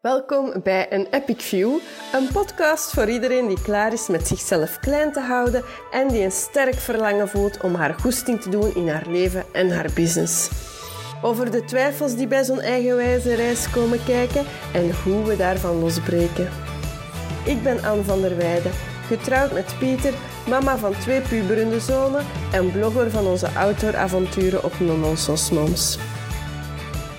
Welkom bij een Epic View, een podcast voor iedereen die klaar is met zichzelf klein te houden en die een sterk verlangen voelt om haar goesting te doen in haar leven en haar business. Over de twijfels die bij zo'n eigenwijze reis komen kijken en hoe we daarvan losbreken. Ik ben Anne van der Weijden, getrouwd met Pieter, mama van twee puberende zonen en blogger van onze outdooravonturen op Nononsos Moms.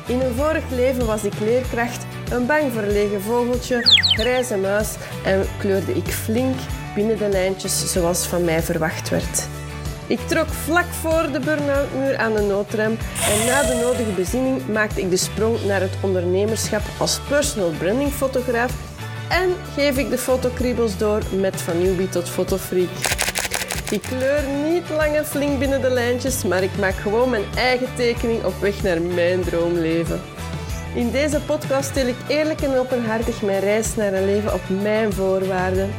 In een vorig leven was ik leerkracht, een bang verlegen vogeltje, grijze muis en kleurde ik flink binnen de lijntjes zoals van mij verwacht werd. Ik trok vlak voor de burn-out-muur aan de noodrem en na de nodige bezinning maakte ik de sprong naar het ondernemerschap als personal branding fotograaf en geef ik de fotokriebels door met van newbie tot fotofreak. Ik kleur niet lang en flink binnen de lijntjes, maar ik maak gewoon mijn eigen tekening op weg naar mijn droomleven. In deze podcast deel ik eerlijk en openhartig mijn reis naar een leven op mijn voorwaarden.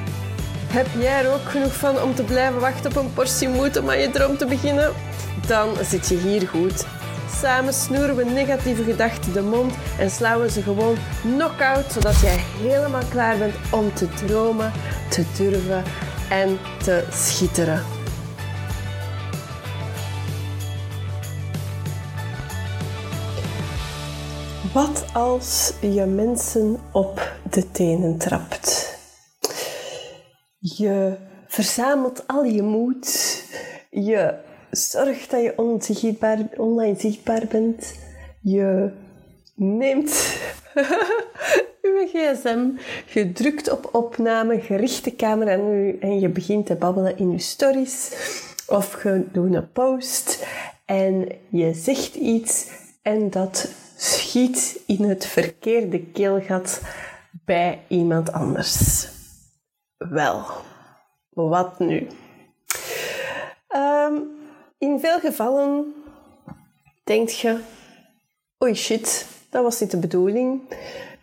Heb jij er ook genoeg van om te blijven wachten op een portie moed om aan je droom te beginnen? Dan zit je hier goed. Samen snoeren we negatieve gedachten de mond en slaan we ze gewoon knock-out, zodat jij helemaal klaar bent om te dromen, te durven en te schitteren. Wat als je mensen op de tenen trapt? Je verzamelt al je moed. Je zorgt dat je onzichtbaar, online zichtbaar bent. Je neemt uw gsm, je drukt op opname, gericht de camera aan u en je begint te babbelen in je stories. Of je doet een post en je zegt iets en dat schiet in het verkeerde keelgat bij iemand anders. Wel, wat nu? Um, in veel gevallen denk je, oei shit, dat was niet de bedoeling.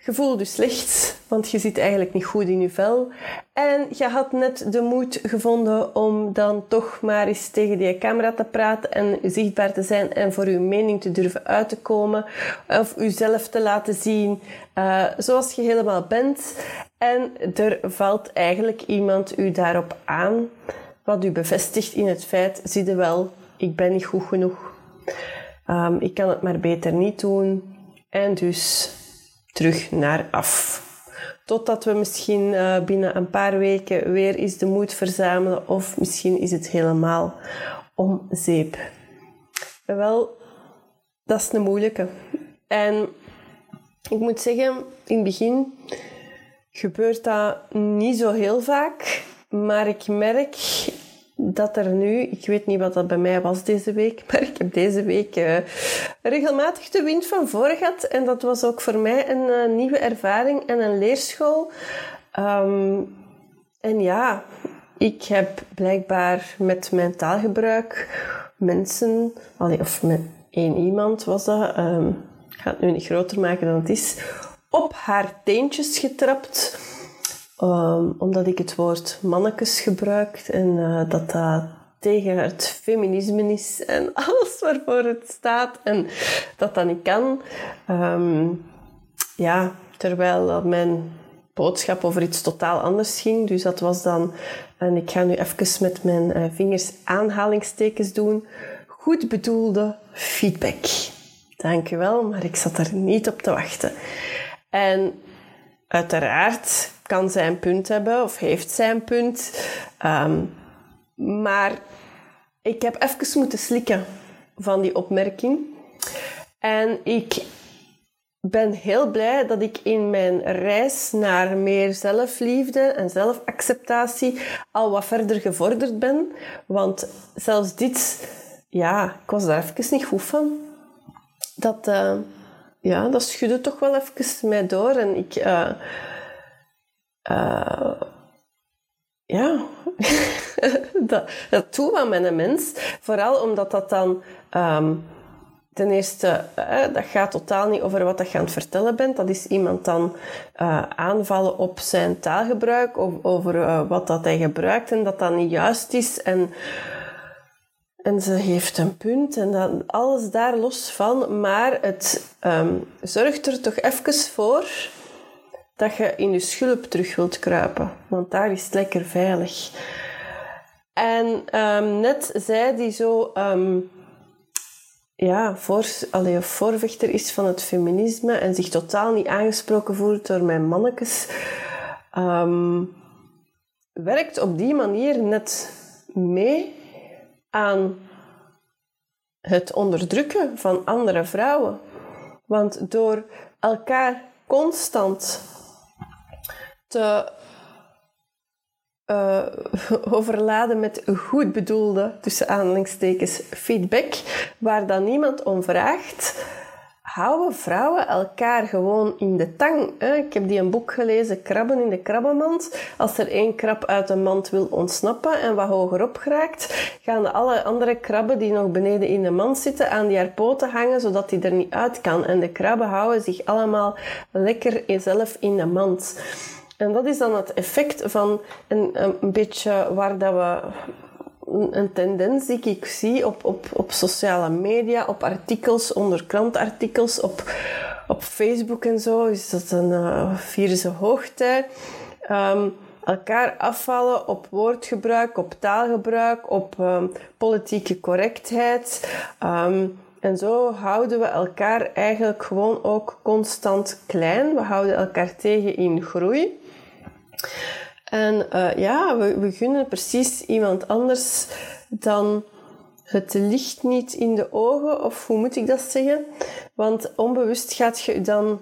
Je voelt je slecht, want je zit eigenlijk niet goed in je vel. En je had net de moed gevonden om dan toch maar eens tegen die camera te praten en zichtbaar te zijn en voor je mening te durven uit te komen. Of jezelf te laten zien uh, zoals je helemaal bent. En er valt eigenlijk iemand u daarop aan, wat u bevestigt in het feit, zie je wel, ik ben niet goed genoeg. Um, ik kan het maar beter niet doen. En dus terug naar af. Totdat we misschien uh, binnen een paar weken weer eens de moed verzamelen, of misschien is het helemaal om zeep. Wel, dat is een moeilijke. En ik moet zeggen, in het begin gebeurt dat niet zo heel vaak, maar ik merk dat er nu, ik weet niet wat dat bij mij was deze week, maar ik heb deze week uh, regelmatig de wind van voren gehad. En dat was ook voor mij een uh, nieuwe ervaring en een leerschool. Um, en ja, ik heb blijkbaar met mijn taalgebruik mensen, of met één iemand was dat, ik ga het nu niet groter maken dan het is, op haar teentjes getrapt Um, omdat ik het woord mannekes gebruik en uh, dat dat tegen het feminisme is en alles waarvoor het staat en dat dat niet kan. Um, ja, terwijl mijn boodschap over iets totaal anders ging. Dus dat was dan, en ik ga nu even met mijn uh, vingers aanhalingstekens doen, goed bedoelde feedback. Dankjewel, maar ik zat er niet op te wachten. En uiteraard kan zijn punt hebben of heeft zijn punt. Um, maar ik heb even moeten slikken van die opmerking. En ik ben heel blij dat ik in mijn reis naar meer zelfliefde en zelfacceptatie al wat verder gevorderd ben. Want zelfs dit, ja, ik was daar even niet goed van. Dat, uh, ja, dat schudde toch wel even mij door. En ik... Uh, uh, ja, dat, dat wat met een mens. Vooral omdat dat dan... Um, ten eerste, uh, dat gaat totaal niet over wat je aan het vertellen bent. Dat is iemand dan uh, aanvallen op zijn taalgebruik, of over wat dat hij gebruikt en dat dat niet juist is. En, en ze heeft een punt en dat, alles daar los van. Maar het um, zorgt er toch even voor dat je in je schulp terug wilt kruipen. Want daar is het lekker veilig. En ehm, net zij die zo um, ja, voor, allee, voorvechter is van het feminisme en zich totaal niet aangesproken voelt door mijn mannetjes, ehm, werkt op die manier net mee aan het onderdrukken van andere vrouwen. Want door elkaar constant te uh, overladen met goed bedoelde, tussen aanhalingstekens, feedback, waar dan niemand om vraagt, houden vrouwen elkaar gewoon in de tang. Ik heb die een boek gelezen, Krabben in de krabbenmand. Als er één krab uit de mand wil ontsnappen en wat hogerop geraakt, gaan alle andere krabben die nog beneden in de mand zitten aan die haar poten hangen, zodat die er niet uit kan. En de krabben houden zich allemaal lekker zelf in de mand. En dat is dan het effect van een, een beetje waar dat we een tendens die ik zie op, op, op sociale media, op artikels, onder krantartikels, op, op Facebook en zo, is dat een uh, virus hoogte. Um, elkaar afvallen op woordgebruik, op taalgebruik, op um, politieke correctheid. Um, en zo houden we elkaar eigenlijk gewoon ook constant klein. We houden elkaar tegen in groei. En uh, ja, we, we gunnen precies iemand anders dan het licht niet in de ogen, of hoe moet ik dat zeggen? Want onbewust gaat je dan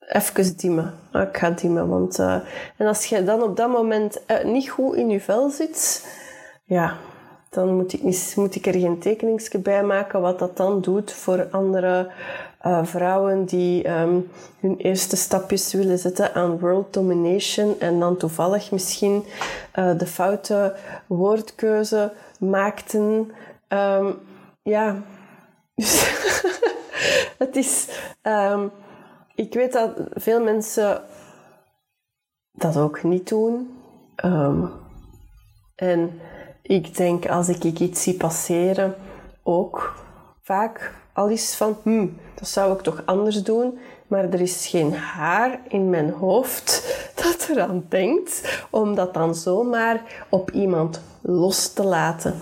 even dimmen. Ah, ik ga dimmen, want... Uh, en als je dan op dat moment uh, niet goed in je vel zit, ja, dan moet ik, moet ik er geen tekeningsje bij maken wat dat dan doet voor andere uh, vrouwen die um, hun eerste stapjes willen zetten aan world domination en dan toevallig misschien uh, de foute woordkeuze maakten. Um, ja, het is. Um, ik weet dat veel mensen dat ook niet doen. en ik denk als ik iets zie passeren, ook vaak al is van, hmm, dat zou ik toch anders doen. Maar er is geen haar in mijn hoofd dat eraan denkt om dat dan zomaar op iemand los te laten.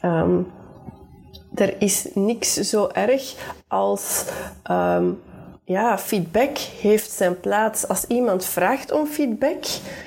Ehm, er is niks zo erg als um, ja, feedback heeft zijn plaats. Als iemand vraagt om feedback,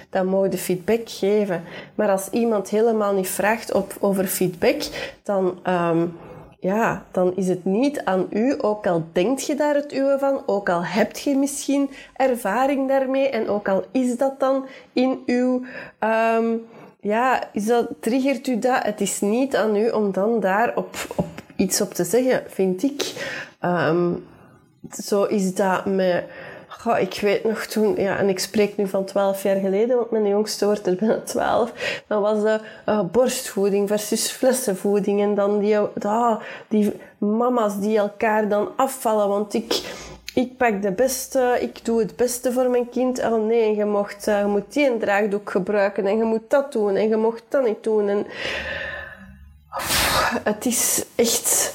dan moet je feedback geven. Maar als iemand helemaal niet vraagt op, over feedback, dan um, ja, dan is het niet aan u, ook al denkt je daar het uwe van, ook al hebt je misschien ervaring daarmee en ook al is dat dan in uw, um, ja, is dat, triggert u dat? Het is niet aan u om dan daar op, op iets op te zeggen, vind ik. Um, zo is dat met ik weet nog toen, ja, en ik spreek nu van 12 jaar geleden, want mijn jongste wordt er bijna 12. Dan was de uh, borstvoeding versus flessenvoeding. En dan die, uh, die mama's die elkaar dan afvallen. Want ik, ik pak de beste, ik doe het beste voor mijn kind. Oh nee, je, mocht, uh, je moet die een draagdoek gebruiken en je moet dat doen en je mocht dat niet doen. En, het is echt...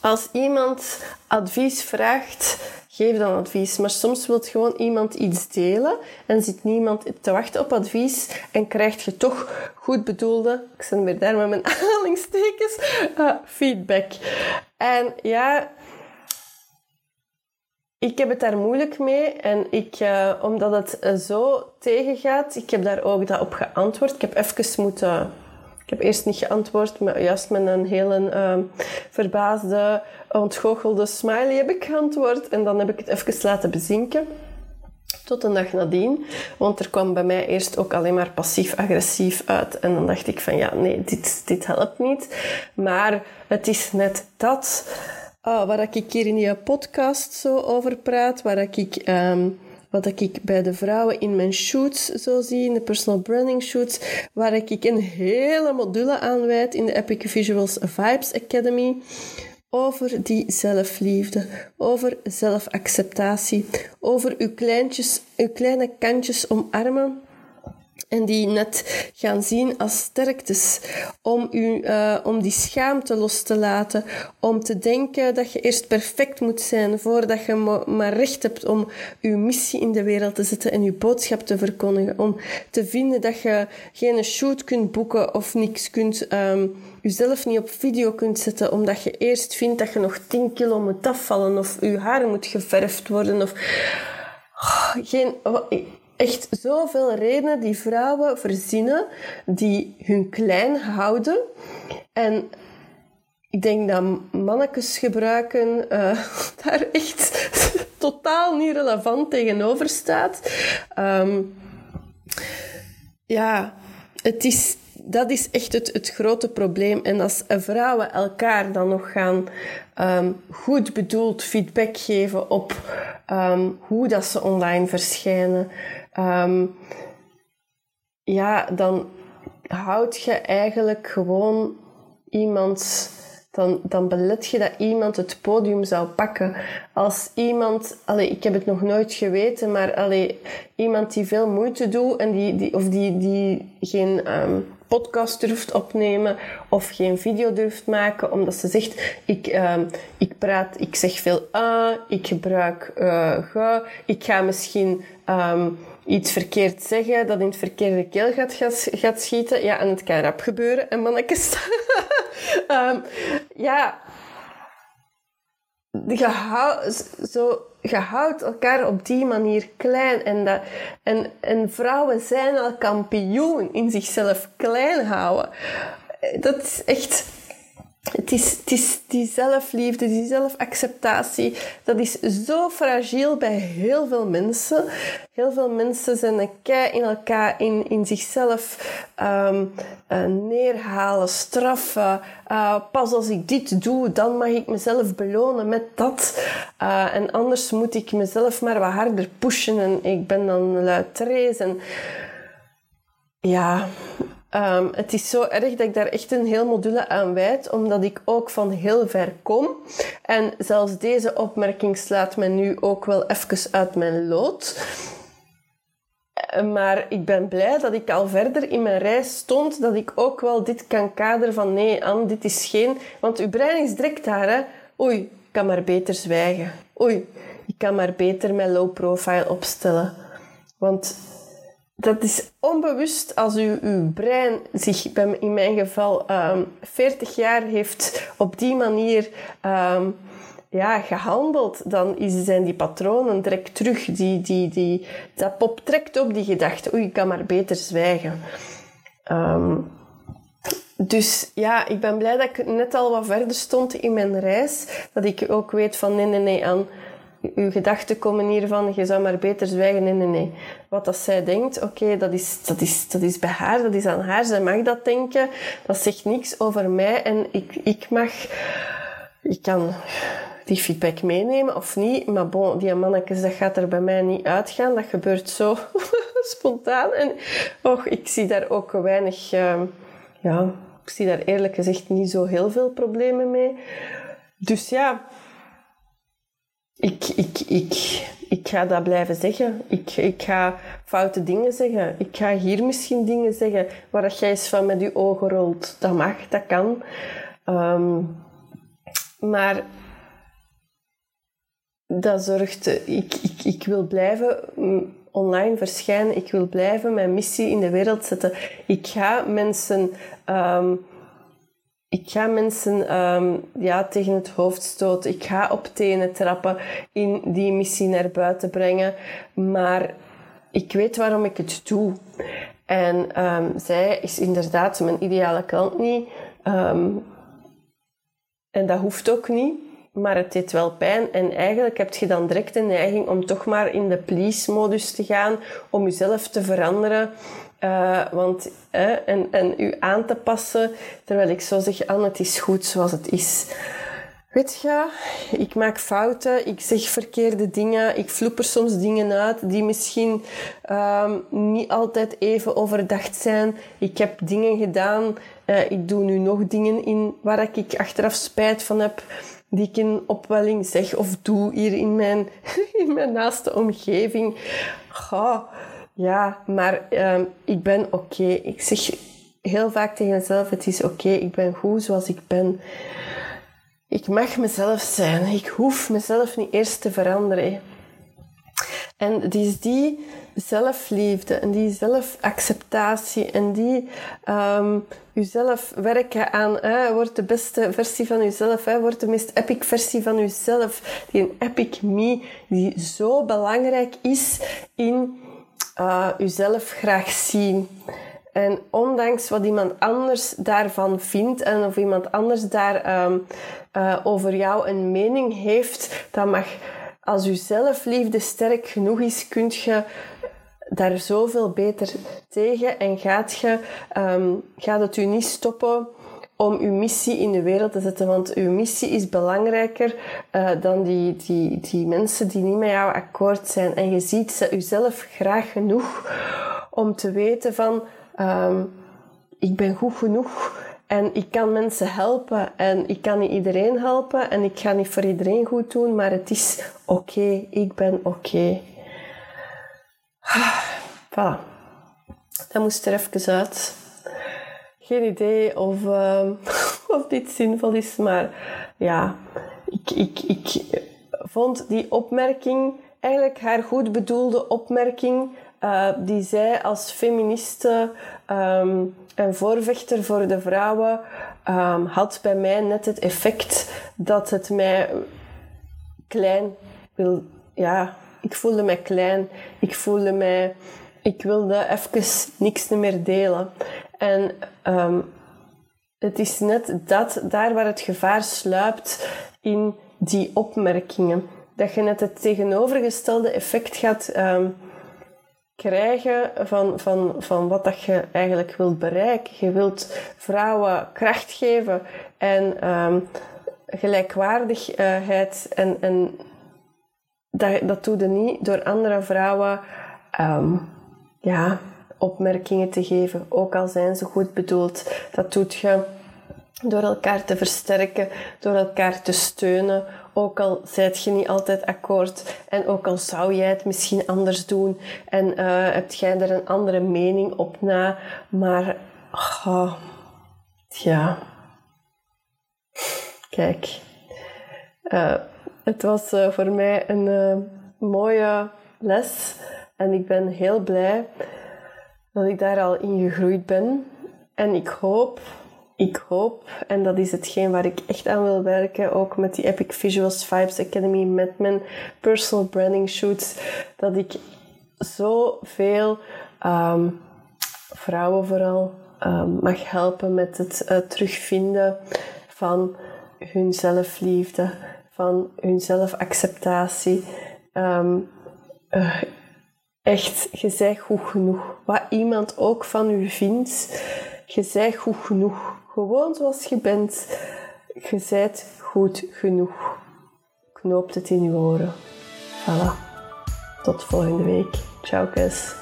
Als iemand advies vraagt, geef dan advies. Maar soms wilt gewoon iemand iets delen en zit niemand te wachten op advies en krijg je toch goed bedoelde, ik zit weer daar met mijn aanhalingstekens, uh, feedback. En ja, ik heb het daar moeilijk mee en ik, uh, omdat het uh, zo tegengaat, ik heb daar ook dat op geantwoord. Ik heb even moeten ik heb eerst niet geantwoord, maar juist met een hele uh, verbaasde, ontgoochelde smiley heb ik geantwoord. En dan heb ik het even laten bezinken. Tot een dag nadien. Want er kwam bij mij eerst ook alleen maar passief-agressief uit. En dan dacht ik van ja, nee, dit, dit helpt niet. Maar het is net dat uh, waar ik hier in je podcast zo over praat. Waar ik... Um, wat ik bij de vrouwen in mijn shoots zo zie, in de personal branding shoots, waar ik een hele module aanwijd in de Epic Visuals Vibes Academy over die zelfliefde, over zelfacceptatie, over uw, kleintjes, uw kleine kantjes omarmen en die net gaan zien als sterktes. Om, u, uh, om die schaamte los te laten. Om te denken dat je eerst perfect moet zijn voordat je maar recht hebt om je missie in de wereld te zetten en je boodschap te verkondigen. Om te vinden dat je geen shoot kunt boeken of niks kunt, um, jezelf niet op video kunt zetten omdat je eerst vindt dat je nog 10 kilo moet afvallen of je haar moet geverfd worden of... Oh, geen, echt zoveel redenen die vrouwen verzinnen die hun klein houden. En ik denk dat mannetjes gebruiken uh, daar echt totaal niet relevant tegenover staat. Um, ja, het is, dat is echt het, het grote probleem. En als vrouwen elkaar dan nog gaan um, goed bedoeld feedback geven op um, hoe dat ze online verschijnen, um, ja, dan houd je eigenlijk gewoon iemand dan, dan belet je dat iemand het podium zou pakken. Als iemand, allee, ik heb het nog nooit geweten, maar allee, iemand die veel moeite doet en die, die, of die, die geen um, podcast durft opnemen of geen video durft maken, omdat ze zegt, ik, um, ik praat, ik zeg veel a, ik gebruik uh, ik ga misschien um, iets verkeerd zeggen dat in het verkeerde keel gaat, gaat, gaat schieten. Ja, en het kan rap gebeuren, en mannetjes. um, ja, je, houdt, zo, je houdt elkaar op die manier klein. En, dat, en, en vrouwen zijn al kampioen in zichzelf klein houden. Dat is echt het is, het is die zelfliefde, die zelfacceptatie, dat is zo fragiel bij heel veel mensen. Heel veel mensen zijn een kei in elkaar, in, in zichzelf um, uh, neerhalen, straffen. Uh, pas als ik dit doe, dan mag ik mezelf belonen met dat. Uh, en anders moet ik mezelf maar wat harder pushen en ik ben dan luid En ja, Um, het is zo erg dat ik daar echt een heel module aan wijd, omdat ik ook van heel ver kom. En zelfs deze opmerking slaat me nu ook wel even uit mijn lood. Maar ik ben blij dat ik al verder in mijn reis stond, dat ik ook wel dit kan kaderen van nee, Anne, dit is geen... Want uw brein is direct daar, hè. Oei, ik kan maar beter zwijgen. Oei, ik kan maar beter mijn low profile opstellen. Want dat is onbewust als u, uw brein zich, in mijn geval, um, ehm, 40 jaar heeft op die manier um, ja, gehandeld, dan is, zijn die patronen direct terug. Die, die, die, dat pop trekt op die gedachte. Oei, ik kan maar beter zwijgen. Um, dus ja, ik ben blij dat ik net al wat verder stond in mijn reis. Dat ik ook weet van nee, nee, nee, aan uw gedachten komen hiervan, je zou maar beter zwijgen. Nee, nee, nee. Wat dat zij denkt, oké, dat, is, dat, is, dat is bij haar, dat is aan haar. Zij mag dat denken. Dat zegt niks over mij. En ik, ik mag... Ik kan die feedback meenemen of niet. Maar bon, die mannetjes, dat gaat er bij mij niet uitgaan. Dat gebeurt zo spontaan. En och, ik zie daar ook weinig... Uh, ja, ik zie daar eerlijk gezegd niet zo heel veel problemen mee. Dus ja, ik, ik, ik, ik ga dat blijven zeggen. Ik, ik ga foute dingen zeggen. Ik ga hier misschien dingen zeggen waar dat jij eens van met je ogen rolt. Dat mag, dat kan. Um, maar dat zorgt... Ik, ik, ik wil blijven online verschijnen. Ik wil blijven mijn missie in de wereld zetten. Ik ga mensen... Um, ik ga mensen um, ja, tegen het hoofd stoten. Ik ga op tenen trappen in die missie naar buiten brengen. Maar ik weet waarom ik het doe. En um, zij is inderdaad mijn ideale klant niet. Um, en dat hoeft ook niet. Maar het deed wel pijn. En eigenlijk heb je dan direct de neiging om toch maar in de please-modus te gaan. Om jezelf te veranderen. Uh, want, uh, en, en u aan te passen, terwijl ik zo zeg, Anne, het is goed zoals het is. Weet je, ik maak fouten, ik zeg verkeerde dingen, ik vloeper soms dingen uit die misschien um, niet altijd even overdacht zijn. Ik heb dingen gedaan, uh, ik doe nu nog dingen in waar ik achteraf spijt van heb, die ik in opwelling zeg of doe hier in mijn, in mijn naaste omgeving. Goh, ja, maar ehm, ik ben oké. Ik zeg heel vaak tegen mezelf, het is oké, ik ben goed zoals ik ben. Ik mag mezelf zijn. Ik hoef mezelf niet eerst te veranderen. En het is die zelfliefde en die zelfacceptatie en die jezelf werken aan, hè, word de beste versie van jezelf, hè, word de meest epic versie van jezelf, die een epic me, die zo belangrijk is in uh, jezelf graag zien. En ondanks wat iemand anders daarvan vindt en of iemand anders daar um, uh, over jou een mening heeft, dat mag als je zelfliefde sterk genoeg is, kun je daar zoveel beter tegen en gaat, je, um, gaat het u niet stoppen om uw missie in de wereld te zetten. Want uw missie is belangrijker uh, dan die, die, die mensen die niet met jou akkoord zijn. En je ziet jezelf graag genoeg om te weten van... Um, ik ben goed genoeg en ik kan mensen helpen en ik kan niet iedereen helpen en ik ga niet voor iedereen goed doen, maar het is oké, ik ben oké. Okay. Voilà. Dat moest er even uit. Geen idee of, uh, of dit zinvol is, maar ja, ik, ik, ik vond die opmerking, eigenlijk haar goed bedoelde opmerking, uh, die zij als feministe um, en voorvechter voor de vrouwen um, had bij mij net het effect dat het mij klein wil. Ja, ik voelde mij klein. Ik voelde mij. Ik wilde even niks meer delen. En um, het is net dat, daar waar het gevaar sluipt in die opmerkingen. Dat je net het tegenovergestelde effect gaat um, krijgen van, van, van wat dat je eigenlijk wilt bereiken. Je wilt vrouwen kracht geven en um, gelijkwaardigheid. En, en dat, dat doe je niet door andere vrouwen ja, opmerkingen te geven, ook al zijn ze goed bedoeld. Dat doet je door elkaar te versterken, door elkaar te steunen, ook al zijt je niet altijd akkoord en ook al zou jij het misschien anders doen en uh, hebt jij er een andere mening op na, maar oh, ja. Kijk, uh, het was uh, voor mij een mooie les en ik ben heel blij dat ik daar al in gegroeid ben. En ik hoop ik hoop, en dat is hetgeen waar ik echt aan wil werken, ook met die Epic Visuals Vibes Academy, met mijn personal branding shoots, dat ik zoveel um, vrouwen vooral um, mag helpen met het uh, terugvinden van hun zelfliefde, van hun zelfacceptatie. Um, uh, echt, je bent goed genoeg. Wat iemand ook van u vindt, je bent goed genoeg. Gewoon zoals je bent. Je bent goed genoeg. Knoopt het in je oren. Voilà. Tot volgende week. Ciao, kus.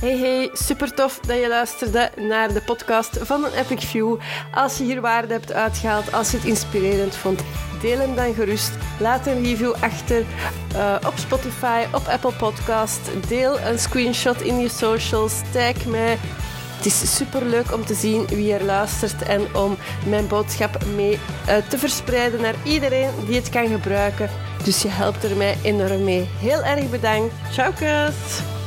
Hey hey, super tof dat je luisterde naar de podcast van een Epic View. Als je hier waarde hebt uitgehaald, als je het inspirerend vond, deel hem dan gerust. Laat een review achter uh, op Spotify, op Apple Podcast. Deel een screenshot in je socials. Tag mij het is super leuk om te zien wie er luistert en om mijn boodschap mee uh, te verspreiden naar iedereen die het kan gebruiken. Dus je helpt er mij enorm mee. Heel erg bedankt. Ciao, kus!